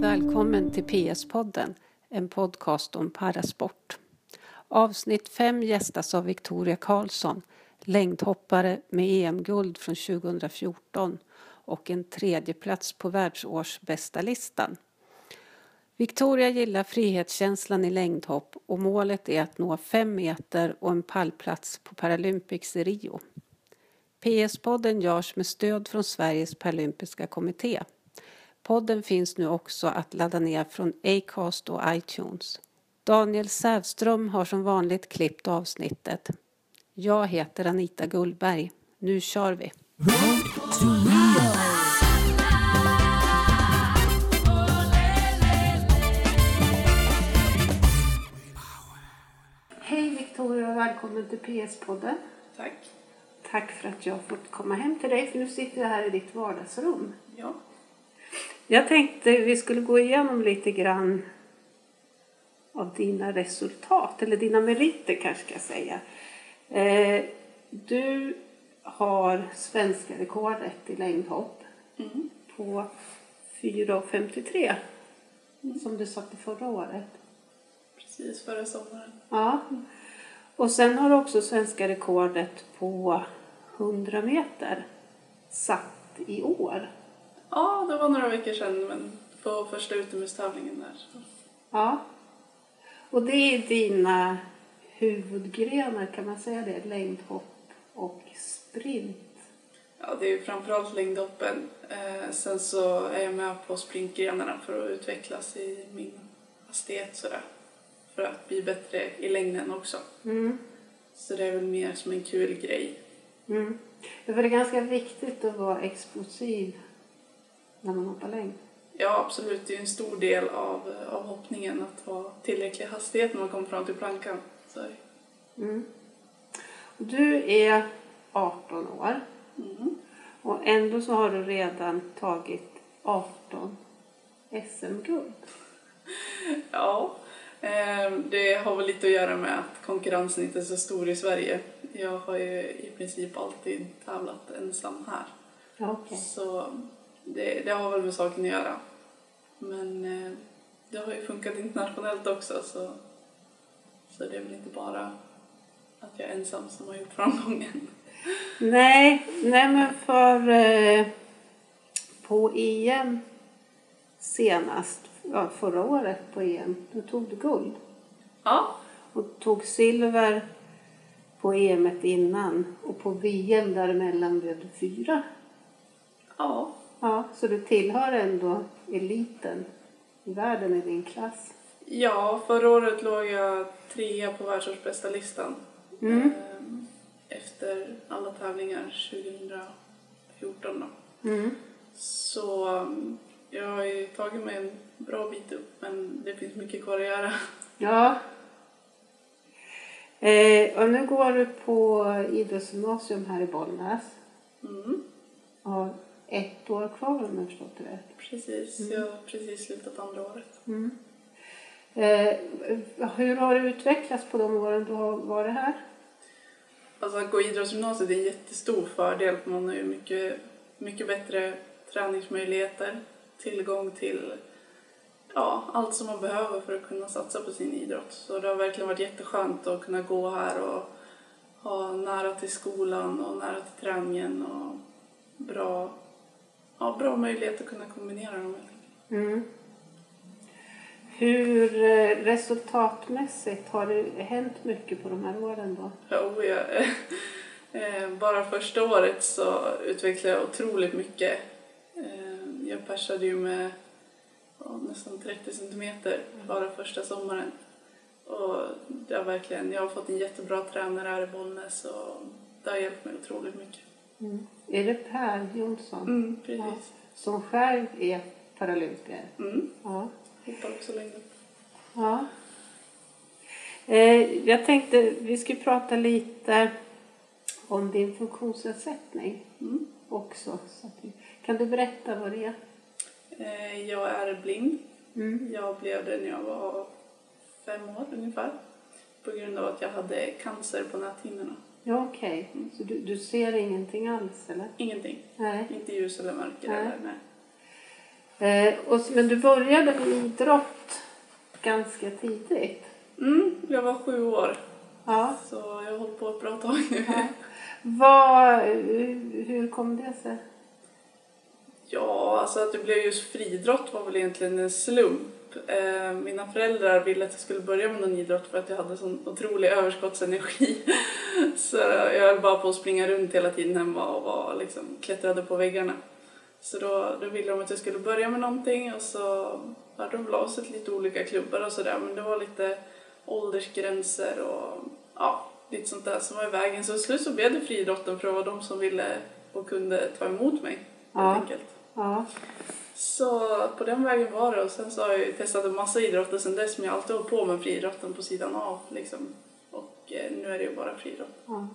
Välkommen till PS-podden, en podcast om parasport. Avsnitt 5 gästas av Victoria Karlsson, längdhoppare med EM-guld från 2014 och en tredjeplats på världsårsbästa listan. Victoria gillar frihetskänslan i längdhopp och målet är att nå fem meter och en pallplats på Paralympics i Rio. PS-podden görs med stöd från Sveriges paralympiska kommitté. Podden finns nu också att ladda ner från Acast och iTunes. Daniel Sävström har som vanligt klippt avsnittet. Jag heter Anita Gullberg. Nu kör vi! Hej Victoria och välkommen till PS-podden. Tack. Tack för att jag har fått komma hem till dig för nu sitter jag här i ditt vardagsrum. Ja. Jag tänkte vi skulle gå igenom lite grann av dina resultat, eller dina meriter kanske ska jag säga. Eh, du har svenska rekordet i längdhopp Mm. på 4,53 som du satte förra året. Precis före sommaren. Ja. Och sen har du också svenska rekordet på 100 meter satt i år. Ja, det var några veckor sedan, men på första utomhustävlingen där. Ja. Och det är dina huvudgrenar, kan man säga det? Längdhopp och sprint. Ja, det är ju framförallt längdhoppen. Eh, sen så är jag med på sprintgrenarna för att utvecklas i min hastighet sådär. För att bli bättre i längden också. Mm. Så det är väl mer som en kul grej. Mm. Det är ganska viktigt att vara explosiv när man hoppar längd. Ja, absolut. Det är en stor del av, av hoppningen att ha tillräcklig hastighet när man kommer fram till plankan. Så, Mm. Du är 18 år mm. och ändå så har du redan tagit 18 SM-guld. Ja, eh, det har väl lite att göra med att konkurrensen inte är så stor i Sverige. Jag har ju i princip alltid tävlat ensam här. Okej. Så det, det har väl med saken att göra. Men eh, det har ju funkat internationellt också så, så det är väl inte bara att jag är ensam som har gjort framgången. Nej, nej men för eh, på EM senast, ja, förra året på EM, då tog du guld. Ja, Och tog silver på EM innan och på VM däremellan blev du fyra. ja, Ja, så du tillhör ändå eliten i världen i din klass. ja, förra året låg jag trea på världsårsbästa listan. Mm. Ehm, efter alla tävlingar 2014 då. Mm. Så um, jag har ju tagit mig en bra bit upp men det finns mycket kvar att göra. Ja. Eh, och nu går du på idrottsgymnasium här i Bollnäs. Mm, Har ett år kvar om jag förstått det rätt. precis, Mm. jag har precis slutat andra året. Mm. Eh, hur har du utvecklats på de åren du har varit här? Alltså att gå idrottsgymnasiet är en jättestor fördel för man har ju mycket, mycket bättre träningsmöjligheter, tillgång till ja, allt som man behöver för att kunna satsa på sin idrott. Så det har verkligen varit jätteskönt att kunna gå här och ha nära till skolan och nära till träningen och bra, ja, bra möjlighet att kunna kombinera dem. Mm. Hur eh, resultatmässigt har det hänt mycket på de här åren då? Jo, jag, eh, bara första året så utvecklade jag otroligt mycket. Eh, Jag persade ju med ja, nästan 30 centimeter bara första sommaren. Och det har verkligen, jag har fått en jättebra tränare här i Bollnäs och det har hjälpt mig otroligt mycket. Mm. Är det Per Jonsson Mm, precis. som själv är paralympier? Mm, Ja. hoppar också längre. ja. Eh, jag tänkte vi ska prata lite om din funktionsnedsättning Mm. också. Vi, kan du berätta vad det är? Eh, Jag är blind. Mm. Jag blev det när jag var fem år ungefär. På grund av att jag hade cancer på näthinnorna. Ja, okej. Så du, du ser ingenting alls, eller? Ingenting. Nej. Inte ljus eller mörker Nej. eller nej. Eh, och, men du började med idrott ganska tidigt. Mm, jag var sju år, Ja. så jag har hållit på ett bra tag nu. ja. Vad, hur hur kom det sig? Ja, alltså att det blev just friidrott var väl egentligen en slump. Eh, mina föräldrar ville att jag skulle börja med någon idrott för att jag hade sån otrolig överskottsenergi. Så jag höll bara på att springa runt hela tiden hemma och var, liksom, klättrade på väggarna. Så då, då ville de att jag skulle börja med någonting och så hade de väl avsett lite olika klubbar och sådär men det var lite åldersgränser och ja, lite sånt där som var i vägen. Så till slut så blev det friidrotten för det var de som ville och kunde ta emot mig Ja. helt enkelt. Ja. Så på den vägen var det och sen så har jag ju testat en massa idrotter sen dess men jag har alltid hållit på med friidrotten på sidan av liksom. Och eh, nu är det ju bara friidrott. ja.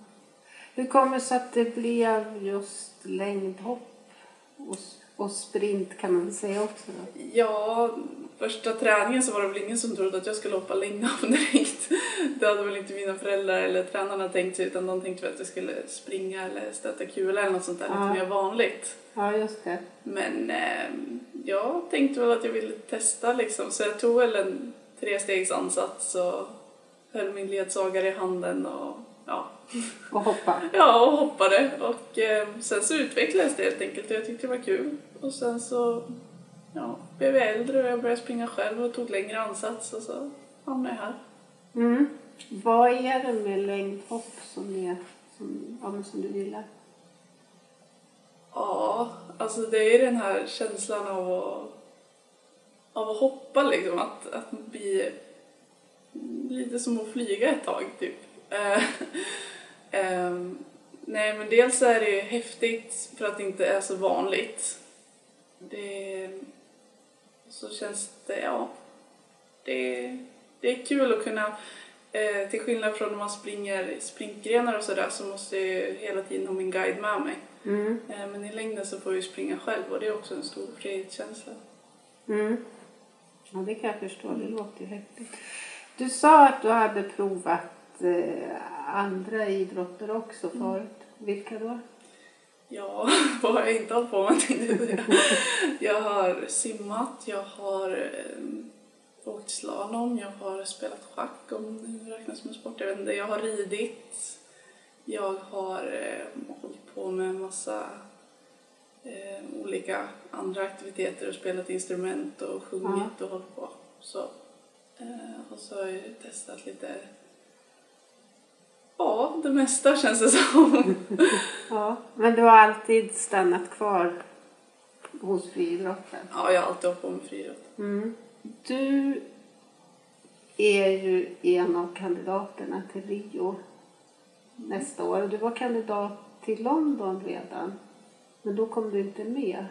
Hur kommer det sig att det blev just längdhopp och, och sprint kan man säga också? Då? Ja, första träningen så var det väl ingen som trodde att jag skulle hoppa längdhopp direkt. Det hade väl inte mina föräldrar eller tränarna tänkt sig utan de tänkte väl att jag skulle springa eller stöta kula eller något sånt där Ja. lite mer vanligt. Ja, just det. Men eh, jag tänkte väl att jag ville testa liksom så jag tog väl en trestegsansats och höll min ledsagare i handen och ja, Och hoppa. ja, och hoppade. Och eh, sen så utvecklades det helt enkelt och jag tyckte det var kul. Och sen så ja, blev jag äldre och jag började springa själv och tog längre ansats och så hamnade jag här. Mm. Vad är det med längdhopp som, är, som, ja, men som du gillar? Ja, alltså det är den här känslan av att, av att hoppa liksom, att, att bli lite som att flyga ett tag typ. Eh, ehm, nej men dels är det ju häftigt för att det inte är så vanligt. Det, så känns det, ja, det, det är kul att kunna Eh, till skillnad från när man springer sprintgrenar och sådär så måste jag ju hela tiden ha min guide med mig. Mm. Eh, Men i längden så får jag ju springa själv och det är också en stor frihetskänsla. Mm. Ja, det kan jag förstå. Det låter ju häftigt. Du sa att du hade provat eh, andra idrotter också förut. Vilka då? Ja, vad har jag inte hållit på med jag har simmat, jag har eh, åkt slalom, jag har spelat schack om det räknas som en sport, jag vet inte. Jag har ridit, jag har eh, hållit på med en massa eh, olika andra aktiviteter och spelat instrument och sjungit och hållit på. Så, eh, och så har jag testat lite Ja, det mesta känns det som. Ja, men du har alltid stannat kvar hos friidrotten? Ja, jag har alltid hållit på med friidrott. Mm. Du är ju en av kandidaterna till Rio nästa år. Du var kandidat till London redan, men då kom du inte med.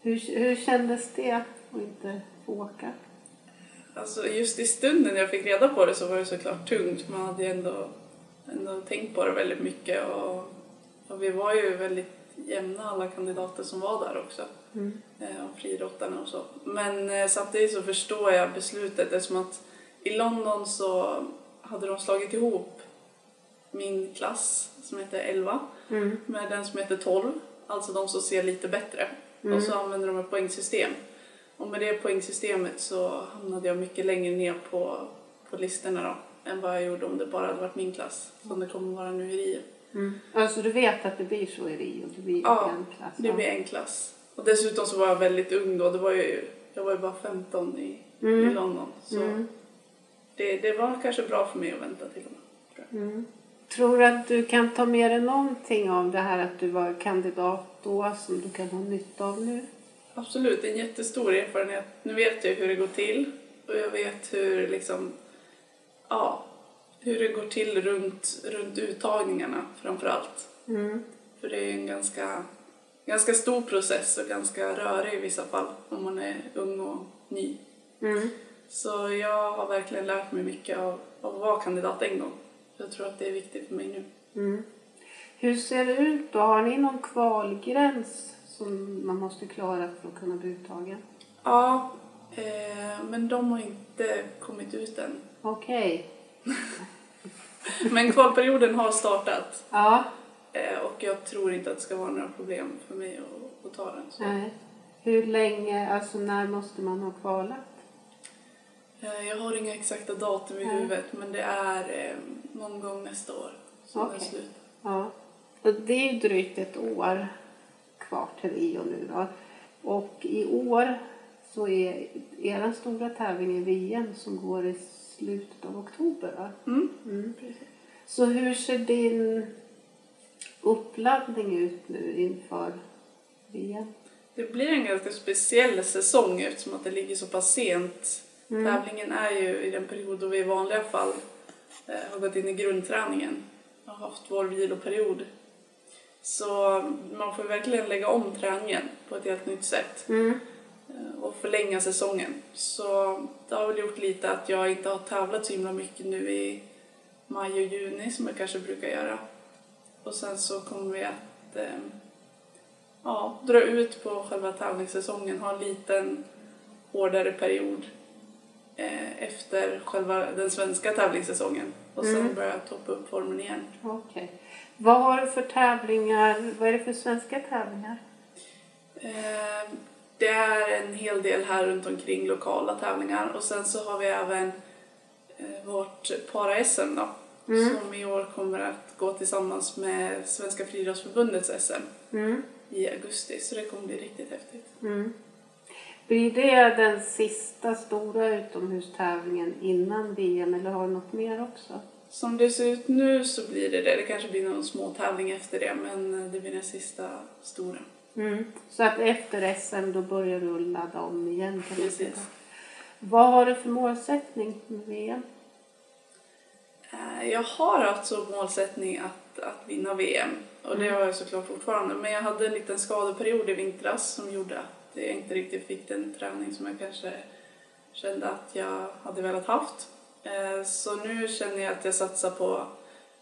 Hur, hur kändes det att inte få åka? Alltså just i stunden jag fick reda på det så var det såklart tungt. Man hade ju ändå, ändå tänkt på det väldigt mycket och, och vi var ju väldigt jämna alla kandidater som var där också. Mm. eh, och friidrottarna och så. Men eh, samtidigt så förstår jag beslutet eftersom att i London så hade de slagit ihop min klass som heter 11 Mm. med den som heter 12, alltså de som ser lite bättre. Mm. Och så använder de ett poängsystem. Och med det poängsystemet så hamnade jag mycket längre ner på, på listorna då än vad jag gjorde om det bara hade varit min klass som det kommer vara nu i Rio. Mm. Alltså du vet att det blir så i Rio? Det blir Ja, en klass? Det blir en klass. Och dessutom så var jag väldigt ung då. Det var ju, jag var ju bara 15 i, Mm. i London. Så Mm. det, det var kanske bra för mig att vänta till och med. tror. Mm. Tror du att du kan ta med dig någonting av det här att du var kandidat då som du kan ha nytta av nu? Absolut, en jättestor erfarenhet. Nu vet jag hur det går till och jag vet hur liksom, ja, hur det går till runt, runt uttagningarna framför allt. Mm. För det är en ganska, ganska stor process och ganska rörig i vissa fall om man är ung och ny. Mm. Så jag har verkligen lärt mig mycket av, av att vara kandidat en gång. Jag tror att det är viktigt för mig nu. Mm. Hur ser det ut då? Har ni någon kvalgräns som man måste klara för att kunna bli uttagen? Ja, eh, men de har inte kommit ut än. Okej. Men kvalperioden har startat Ja. Eh, och jag tror inte att det ska vara några problem för mig att, att ta den. Så. Nej. Hur länge, alltså när måste man ha kvalat? Eh, Jag har inga exakta datum i Nej. huvudet men det är eh, någon gång nästa år som Okej. det är slut. Ja. Och det är ju drygt ett år kvar till Rio nu då. Och i år så är er stora tävling i VM som går i slutet av oktober va? Mm. Mm. Så hur ser din uppladdning ut nu inför VM? Det blir en ganska speciell säsong eftersom att det ligger så pass sent. Mm. Tävlingen är ju i den period då vi i vanliga fall eh, har gått in i grundträningen och haft vår viloperiod. Så man får verkligen lägga om träningen på ett helt nytt sätt Mm. eh, och förlänga säsongen. Så det har väl gjort lite att jag inte har tävlat så himla mycket nu i maj och juni som jag kanske brukar göra. Och sen så kommer vi att eh, ja, dra ut på själva tävlingssäsongen, ha en liten hårdare period eh, efter själva den svenska tävlingssäsongen och sen Mm. börja toppa upp formen igen. Okej. Vad har du för tävlingar? Vad är det för svenska tävlingar? Eh, det är en hel del här runt omkring lokala tävlingar och sen så har vi även eh, vårt para-SM då Mm. som i år kommer att gå tillsammans med Svenska friidrottsförbundets SM Mm. i augusti så det kommer bli riktigt häftigt. Mm. Blir det den sista stora utomhustävlingen innan VM eller har du något mer också? Som det ser ut nu så blir det det. Det kanske blir någon små tävling efter det men det blir den sista stora. Mm. Så att efter SM då börjar du ladda om igen kan. Precis. Vad har du för målsättning med VM? Eh, Jag har haft som målsättning att, att vinna VM och det Mm. har jag såklart fortfarande. Men jag hade en liten skadeperiod i vintras som gjorde att jag inte riktigt fick den träning som jag kanske kände att jag hade velat haft. Eh, Så nu känner jag att jag satsar på,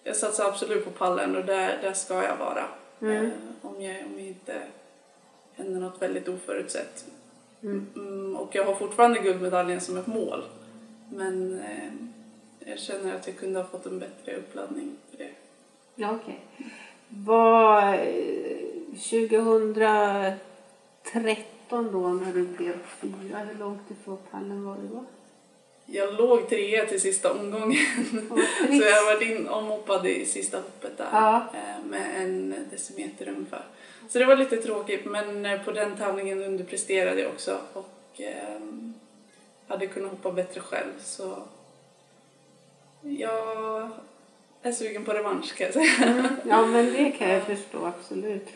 jag satsar absolut på pallen och där, där ska jag vara. Mm. Eh, Om, jag, om jag inte händer något väldigt oförutsett. Mm. Mm, och jag har fortfarande guldmedaljen som ett mål. Men jag känner att jag kunde ha fått en bättre uppladdning för det. Ja, okej. Vad, eh, 2013 då när du blev fyra, hur långt ifrån pallen var du då? Jag låg trea till sista omgången. Så jag varit in omhoppad i sista hoppet där Ja. eh, med en decimeter ungefär. Så det var lite tråkigt men eh, på den tävlingen underpresterade jag också och eh, hade kunnat hoppa bättre själv så jag är sugen på revansch kan jag säga. Mm. Ja, men det kan jag förstå absolut.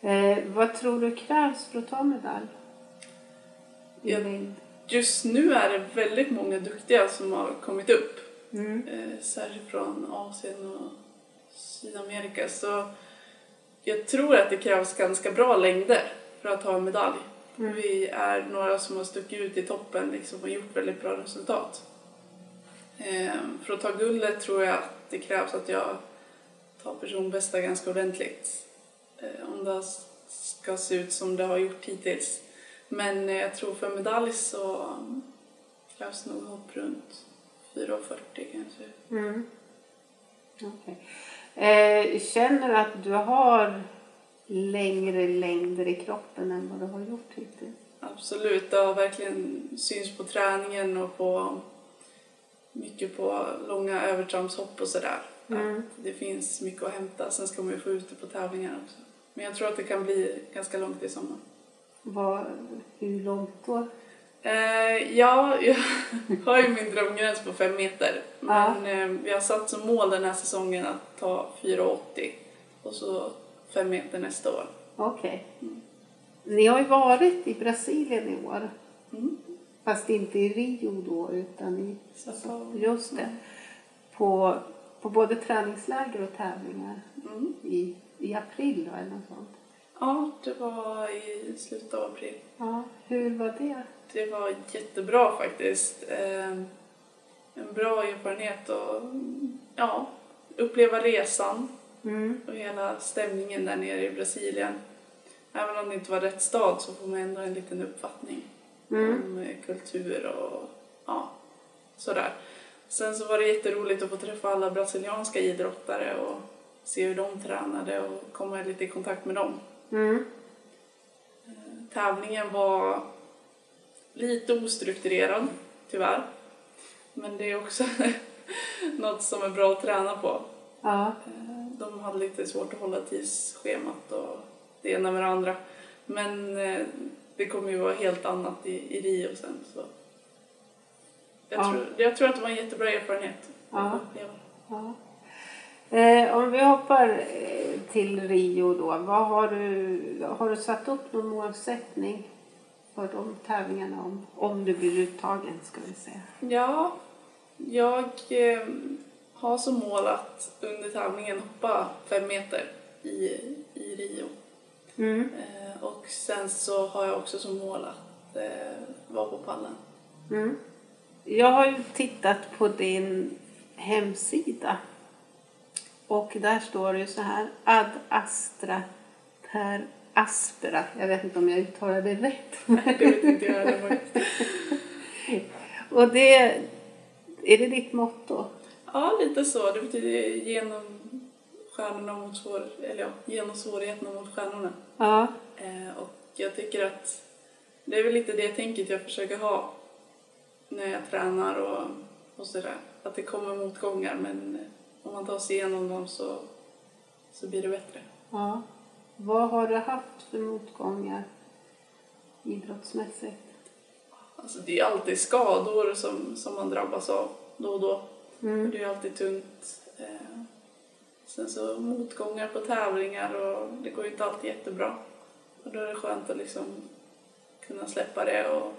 Eh, vad tror du krävs för att ta medalj? Ja. Just nu är det väldigt många duktiga som har kommit upp. Mm. eh, särskilt från Asien och Sydamerika. Så jag tror att det krävs ganska bra längder för att ha en medalj. Mm. Vi är några som har stuckit ut i toppen liksom, och gjort väldigt bra resultat. Eh, för att ta guldet tror jag att det krävs att jag tar personbästa ganska ordentligt. Eh, om det ska se ut som det har gjort hittills. Men eh, jag tror för medalj så mm, krävs nog hopp runt 4,40 kanske. Mm. Okej. Eh, känner du att du har längre längder i kroppen än vad du har gjort hittills? Absolut, det har verkligen syns på träningen och på mycket på långa övertrampshopp och sådär. Mm. Att det finns mycket att hämta. Sen ska man ju få ut det på tävlingar också. Men jag tror att det kan bli ganska långt i sommar. Vad, hur långt då? Eh, ja, jag har ju min drömgräns på fem meter. Men eh, jag har satt som mål den här säsongen att ta 4,80 och så fem meter nästa år. Okej. Ni har ju varit i Brasilien i år. Mm. Fast inte i Rio då utan i... Sao. Just det. På, på både träningsläger och tävlingar Mm. i, i april då eller något sånt. Ja, det var i slutet av april. Ja, hur var det? Det var jättebra faktiskt. Eh, en bra erfarenhet och ja, uppleva resan Mm. och hela stämningen där nere i Brasilien. Även om det inte var rätt stad så får man ändå en liten uppfattning Mm. om eh, kultur och ja, sådär. Sen så var det jätteroligt att få träffa alla brasilianska idrottare och se hur de tränade och komma lite i kontakt med dem. Mm. Eh, Tävlingen var lite ostrukturerad, tyvärr. Men det är också något som är bra att träna på. Ja. Eh, De hade lite svårt att hålla tidsschemat och det ena med det andra. Men det kommer ju vara helt annat i, i Rio sen. Så. Jag, Ja. tror, jag tror att det var en jättebra erfarenhet Ja. Ja. Eh, om vi hoppar eh, till Rio då. Vad har, du, har du satt upp någon målsättning för de tävlingarna om, om du blir uttagen ska vi säga? Ja, jag eh, har som mål att under tävlingen hoppa fem meter i, i Rio. Mm. Eh, och sen så har jag också som mål att eh, vara på pallen. Mm. Jag har ju tittat på din hemsida. Och där står det ju så här. Ad Astra per Aspera. Jag vet inte om jag uttalar det rätt. Det vet inte jag heller. Och det, är det ditt motto? Ja, lite så. Det betyder genom stjärnorna mot svår, eller ja, genom svårigheterna mot stjärnorna. Ja. Eh, och jag tycker att det är väl lite det tänket jag försöker ha när jag tränar och, och sådär. Att det kommer motgångar men om man tar sig igenom dem så, så blir det bättre. ja. Vad har du haft för motgångar idrottsmässigt? Alltså det är alltid skador som, som man drabbas av då och då. Mm. Det är alltid tungt. Eh, sen så motgångar på tävlingar och det går ju inte alltid jättebra. Och då är det skönt att liksom kunna släppa det och,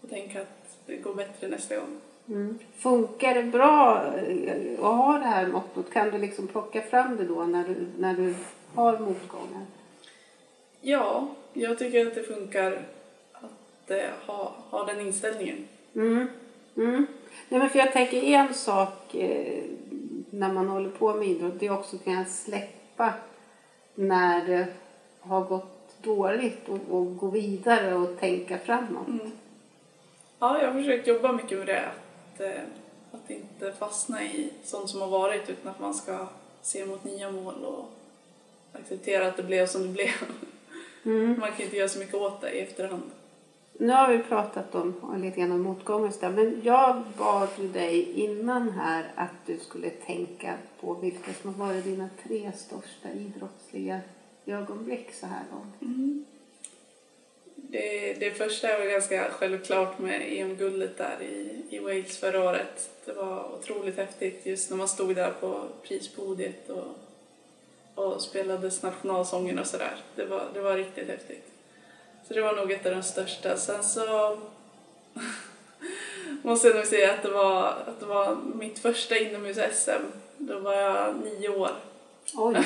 och tänka att det går bättre nästa gång. Mm. Funkar det bra eh, att ha det här mottot? Kan du liksom plocka fram det då när du, när du har motgångar? Ja, jag tycker att det funkar att eh, ha, ha den inställningen. Mm. Mm. Nej, men för jag tänker en sak eh, när man håller på med idrott, det är också att kunna släppa när det har gått dåligt och, och gå vidare och tänka framåt. Mm. Ja, jag har försökt jobba mycket med det. Att, eh, att inte fastna i sånt som har varit utan att man ska se mot nya mål och acceptera att det blev som det blev. Mm. Man kan inte göra så mycket åt det i efterhand. Nu har vi pratat om lite grann om motgångar där, men jag bad ju dig innan här att du skulle tänka på vilka som har varit dina tre största idrottsliga ögonblick så här långt. Mm. Det, det första är ganska självklart med EM-guldet där i, i Wales förra året. Det var otroligt häftigt just när man stod där på prispodiet och, och spelades nationalsången och sådär. Det var, det var riktigt häftigt. Så det var nog ett av de största. Sen så måste jag nog säga att det var, att det var mitt första inomhus-SM. Då var jag nio år. Oj!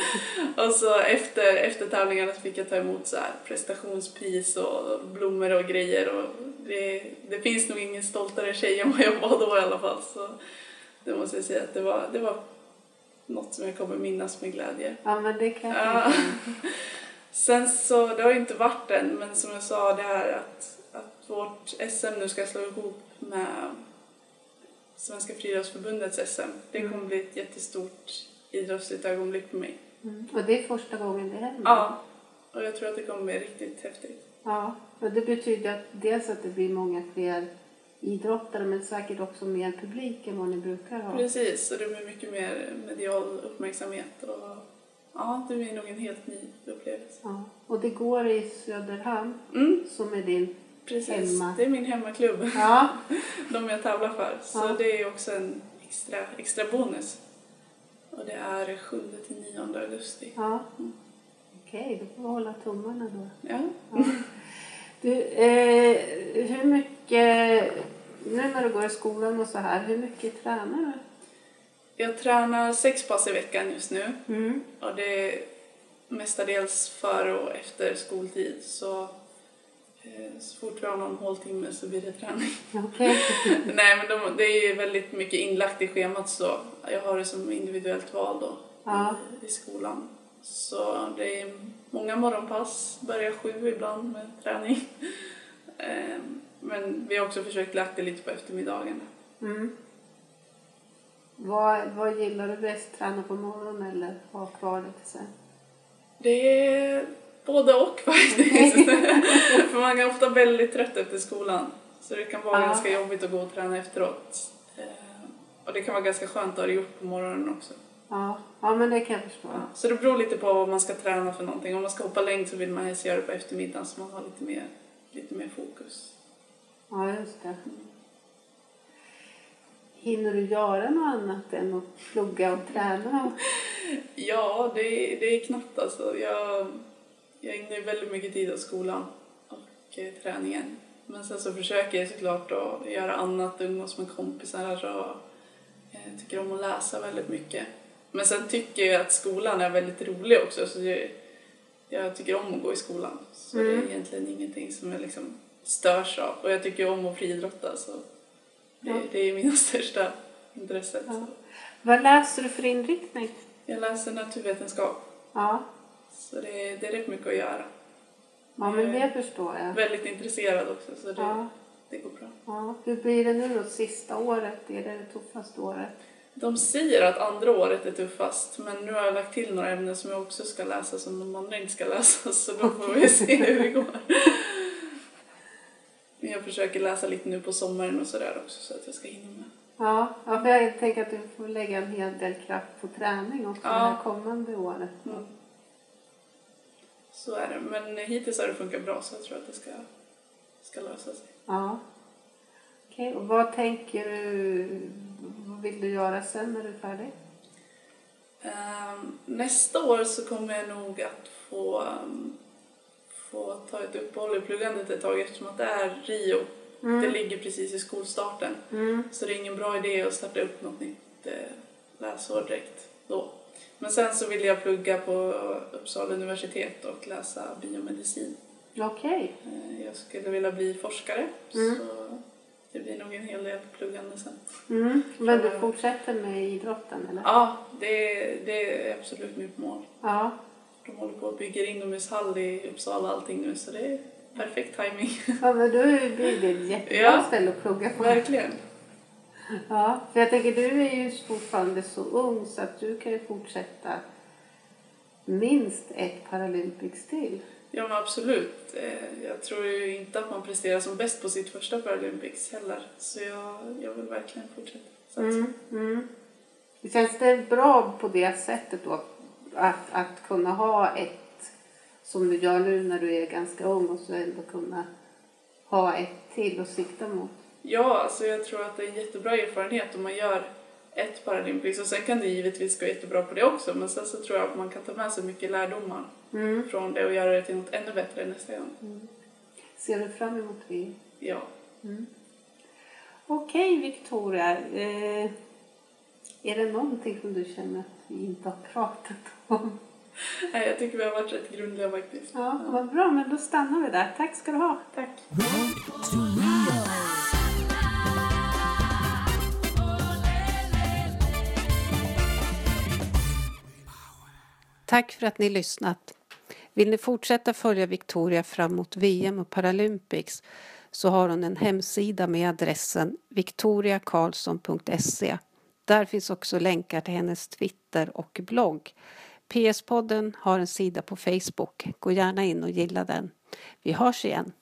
Och så efter, efter tävlingarna så fick jag ta emot så här prestationspris och blommor och grejer. Och det, det finns nog ingen stoltare tjej än vad jag var då i alla fall. Så det måste jag säga att det var, det var något som jag kommer minnas med glädje. Ja, men det kan jag Ja. Sen så, det har ju inte varit än, men som jag sa det här att, att vårt SM nu ska slå ihop med Svenska friidrottsförbundets SM. Det kommer bli ett jättestort idrottsligt ögonblick för mig. Mm. Och det är första gången det händer? Ja, och jag tror att det kommer bli riktigt häftigt. Ja, och det betyder att dels att det blir många fler idrottare men säkert också mer publik än vad ni brukar ha. Precis, och det blir mycket mer medial uppmärksamhet och ja, det blir nog en helt ny upplevelse. Ja. Och det går i Söderhamn Mm, som är din... precis. Hemma. Det är min hemmaklubb, Ja, de jag tävlar för. Så Ja. det är också en extra, extra bonus. Och det är 7 till 9 augusti. ja. Okej, då får vi hålla tummarna då. Ja. Ja. Du, eh, hur mycket... Nu när du går i skolan och så här, hur mycket tränar Jag tränar sex pass i veckan just nu. Mm. Och det är mestadels före och efter skoltid. Så, eh, så fort vi har någon håltimme så blir det träning. Okej. Nej, men de, det är ju väldigt mycket inlagt i schemat så jag har det som individuellt val då Ja. i, i skolan. Så det är många morgonpass, börjar sju ibland med träning. Ehm, Men vi har också försökt lagt det lite på eftermiddagen. Mm. Vad, vad gillar du bäst? Träna på morgonen eller ha kvar det till sen? Det är Både och faktiskt. För man är ofta väldigt trött efter skolan. Så det kan vara Ja. ganska jobbigt att gå och träna efteråt. Eh, Och det kan vara ganska skönt att ha det gjort på morgonen också. Ja, ja men det kan jag förstå. Ja. Så det beror lite på vad man ska träna för någonting. Om man ska hoppa längd så vill man helst göra det på eftermiddagen så man har lite mer, lite mer fokus. Ja, just det. Hinner du göra något annat än att plugga och träna? Ja, det, är- det är knappt alltså. Jag, jag ägnar väldigt mycket tid åt skolan och eh, träningen. Men sen så försöker jag såklart att göra annat, umgås med kompisar och eh, tycker om att läsa väldigt mycket. Men sen tycker jag att skolan är väldigt rolig också. Så jag, jag tycker om att gå i skolan. Så det Mm. är egentligen ingenting som jag liksom störs av. Och jag tycker om att friidrotta så det, Ja. det är mina största intresset. Ja. Vad läser du för inriktning? Jag läser naturvetenskap. Ja, Så det är, det är rätt mycket att göra. ja men det förstår jag. Väldigt intresserad också så det, Ja, det går bra. ja. Hur blir det nu då, sista året? Är det det tuffaste året? De säger att andra året är tuffast men nu har jag lagt till några ämnen som jag också ska läsa som de andra inte ska läsa så då får vi se hur det går. Jag försöker läsa lite nu på sommaren och sådär också så att jag ska hinna med. Ja, ja, för jag tänker att du får lägga en hel del kraft på träning också Ja. det här kommande året. Mm. Så är det. Men hittills har det funkat bra så jag tror att det ska, ska lösa sig. Ja. Okej, och vad tänker du, vad vill du göra sen när du är färdig? Ehm, nästa år så kommer jag nog att få, ehm, få ta ett uppehåll i pluggandet ett tag eftersom att det är Rio. Det ligger precis i skolstarten. Mm. Så det är ingen bra idé att starta upp något nytt eh, läsår direkt då. Men sen så vill jag plugga på Uppsala universitet och läsa biomedicin. Okej. Eh, jag skulle vilja bli forskare Mm. så det blir nog en hel del pluggande sen. Mm. Men du fortsätter med idrotten eller? Ja, det, det är absolut mitt mål. Ja. De håller på att bygga inomhushall i Uppsala och allting nu så det är perfekt timing. Ja, men då blir det ett jättebra Ja. ställe att plugga på. Verkligen. Ja, för jag tänker du är ju fortfarande så ung så att du kan ju fortsätta minst ett Paralympics till. Ja men absolut. Eh, Jag tror ju inte att man presterar som bäst på sitt första Paralympics heller. Så jag, jag vill verkligen fortsätta. satsa. Mm, mm. Känns det bra på det sättet då att, att kunna ha ett som du gör nu när du är ganska ung och så ändå kunna ha ett till att sikta mot? Ja, alltså jag tror att det är en jättebra erfarenhet om man gör ett Paralympics och sen kan det givetvis gå jättebra på det också men sen så tror jag att man kan ta med sig mycket lärdomar Mm. från det och göra det till något ännu bättre nästa gång. Ser du fram emot det? Ja. Okej Victoria, eh, är det någonting som du känner att vi inte har pratat om? Nej, jag tycker vi har varit rätt grundliga faktiskt. Ja, vad bra, men då stannar vi där. Tack ska du ha. Tack. Tack för att ni lyssnat. Vill ni fortsätta följa Victoria fram mot VM och Paralympics så har hon en hemsida med adressen victoriakarlsson.se. Där finns också länkar till hennes Twitter och blogg. PS-podden har en sida på Facebook. Gå gärna in och gilla den. Vi hörs igen.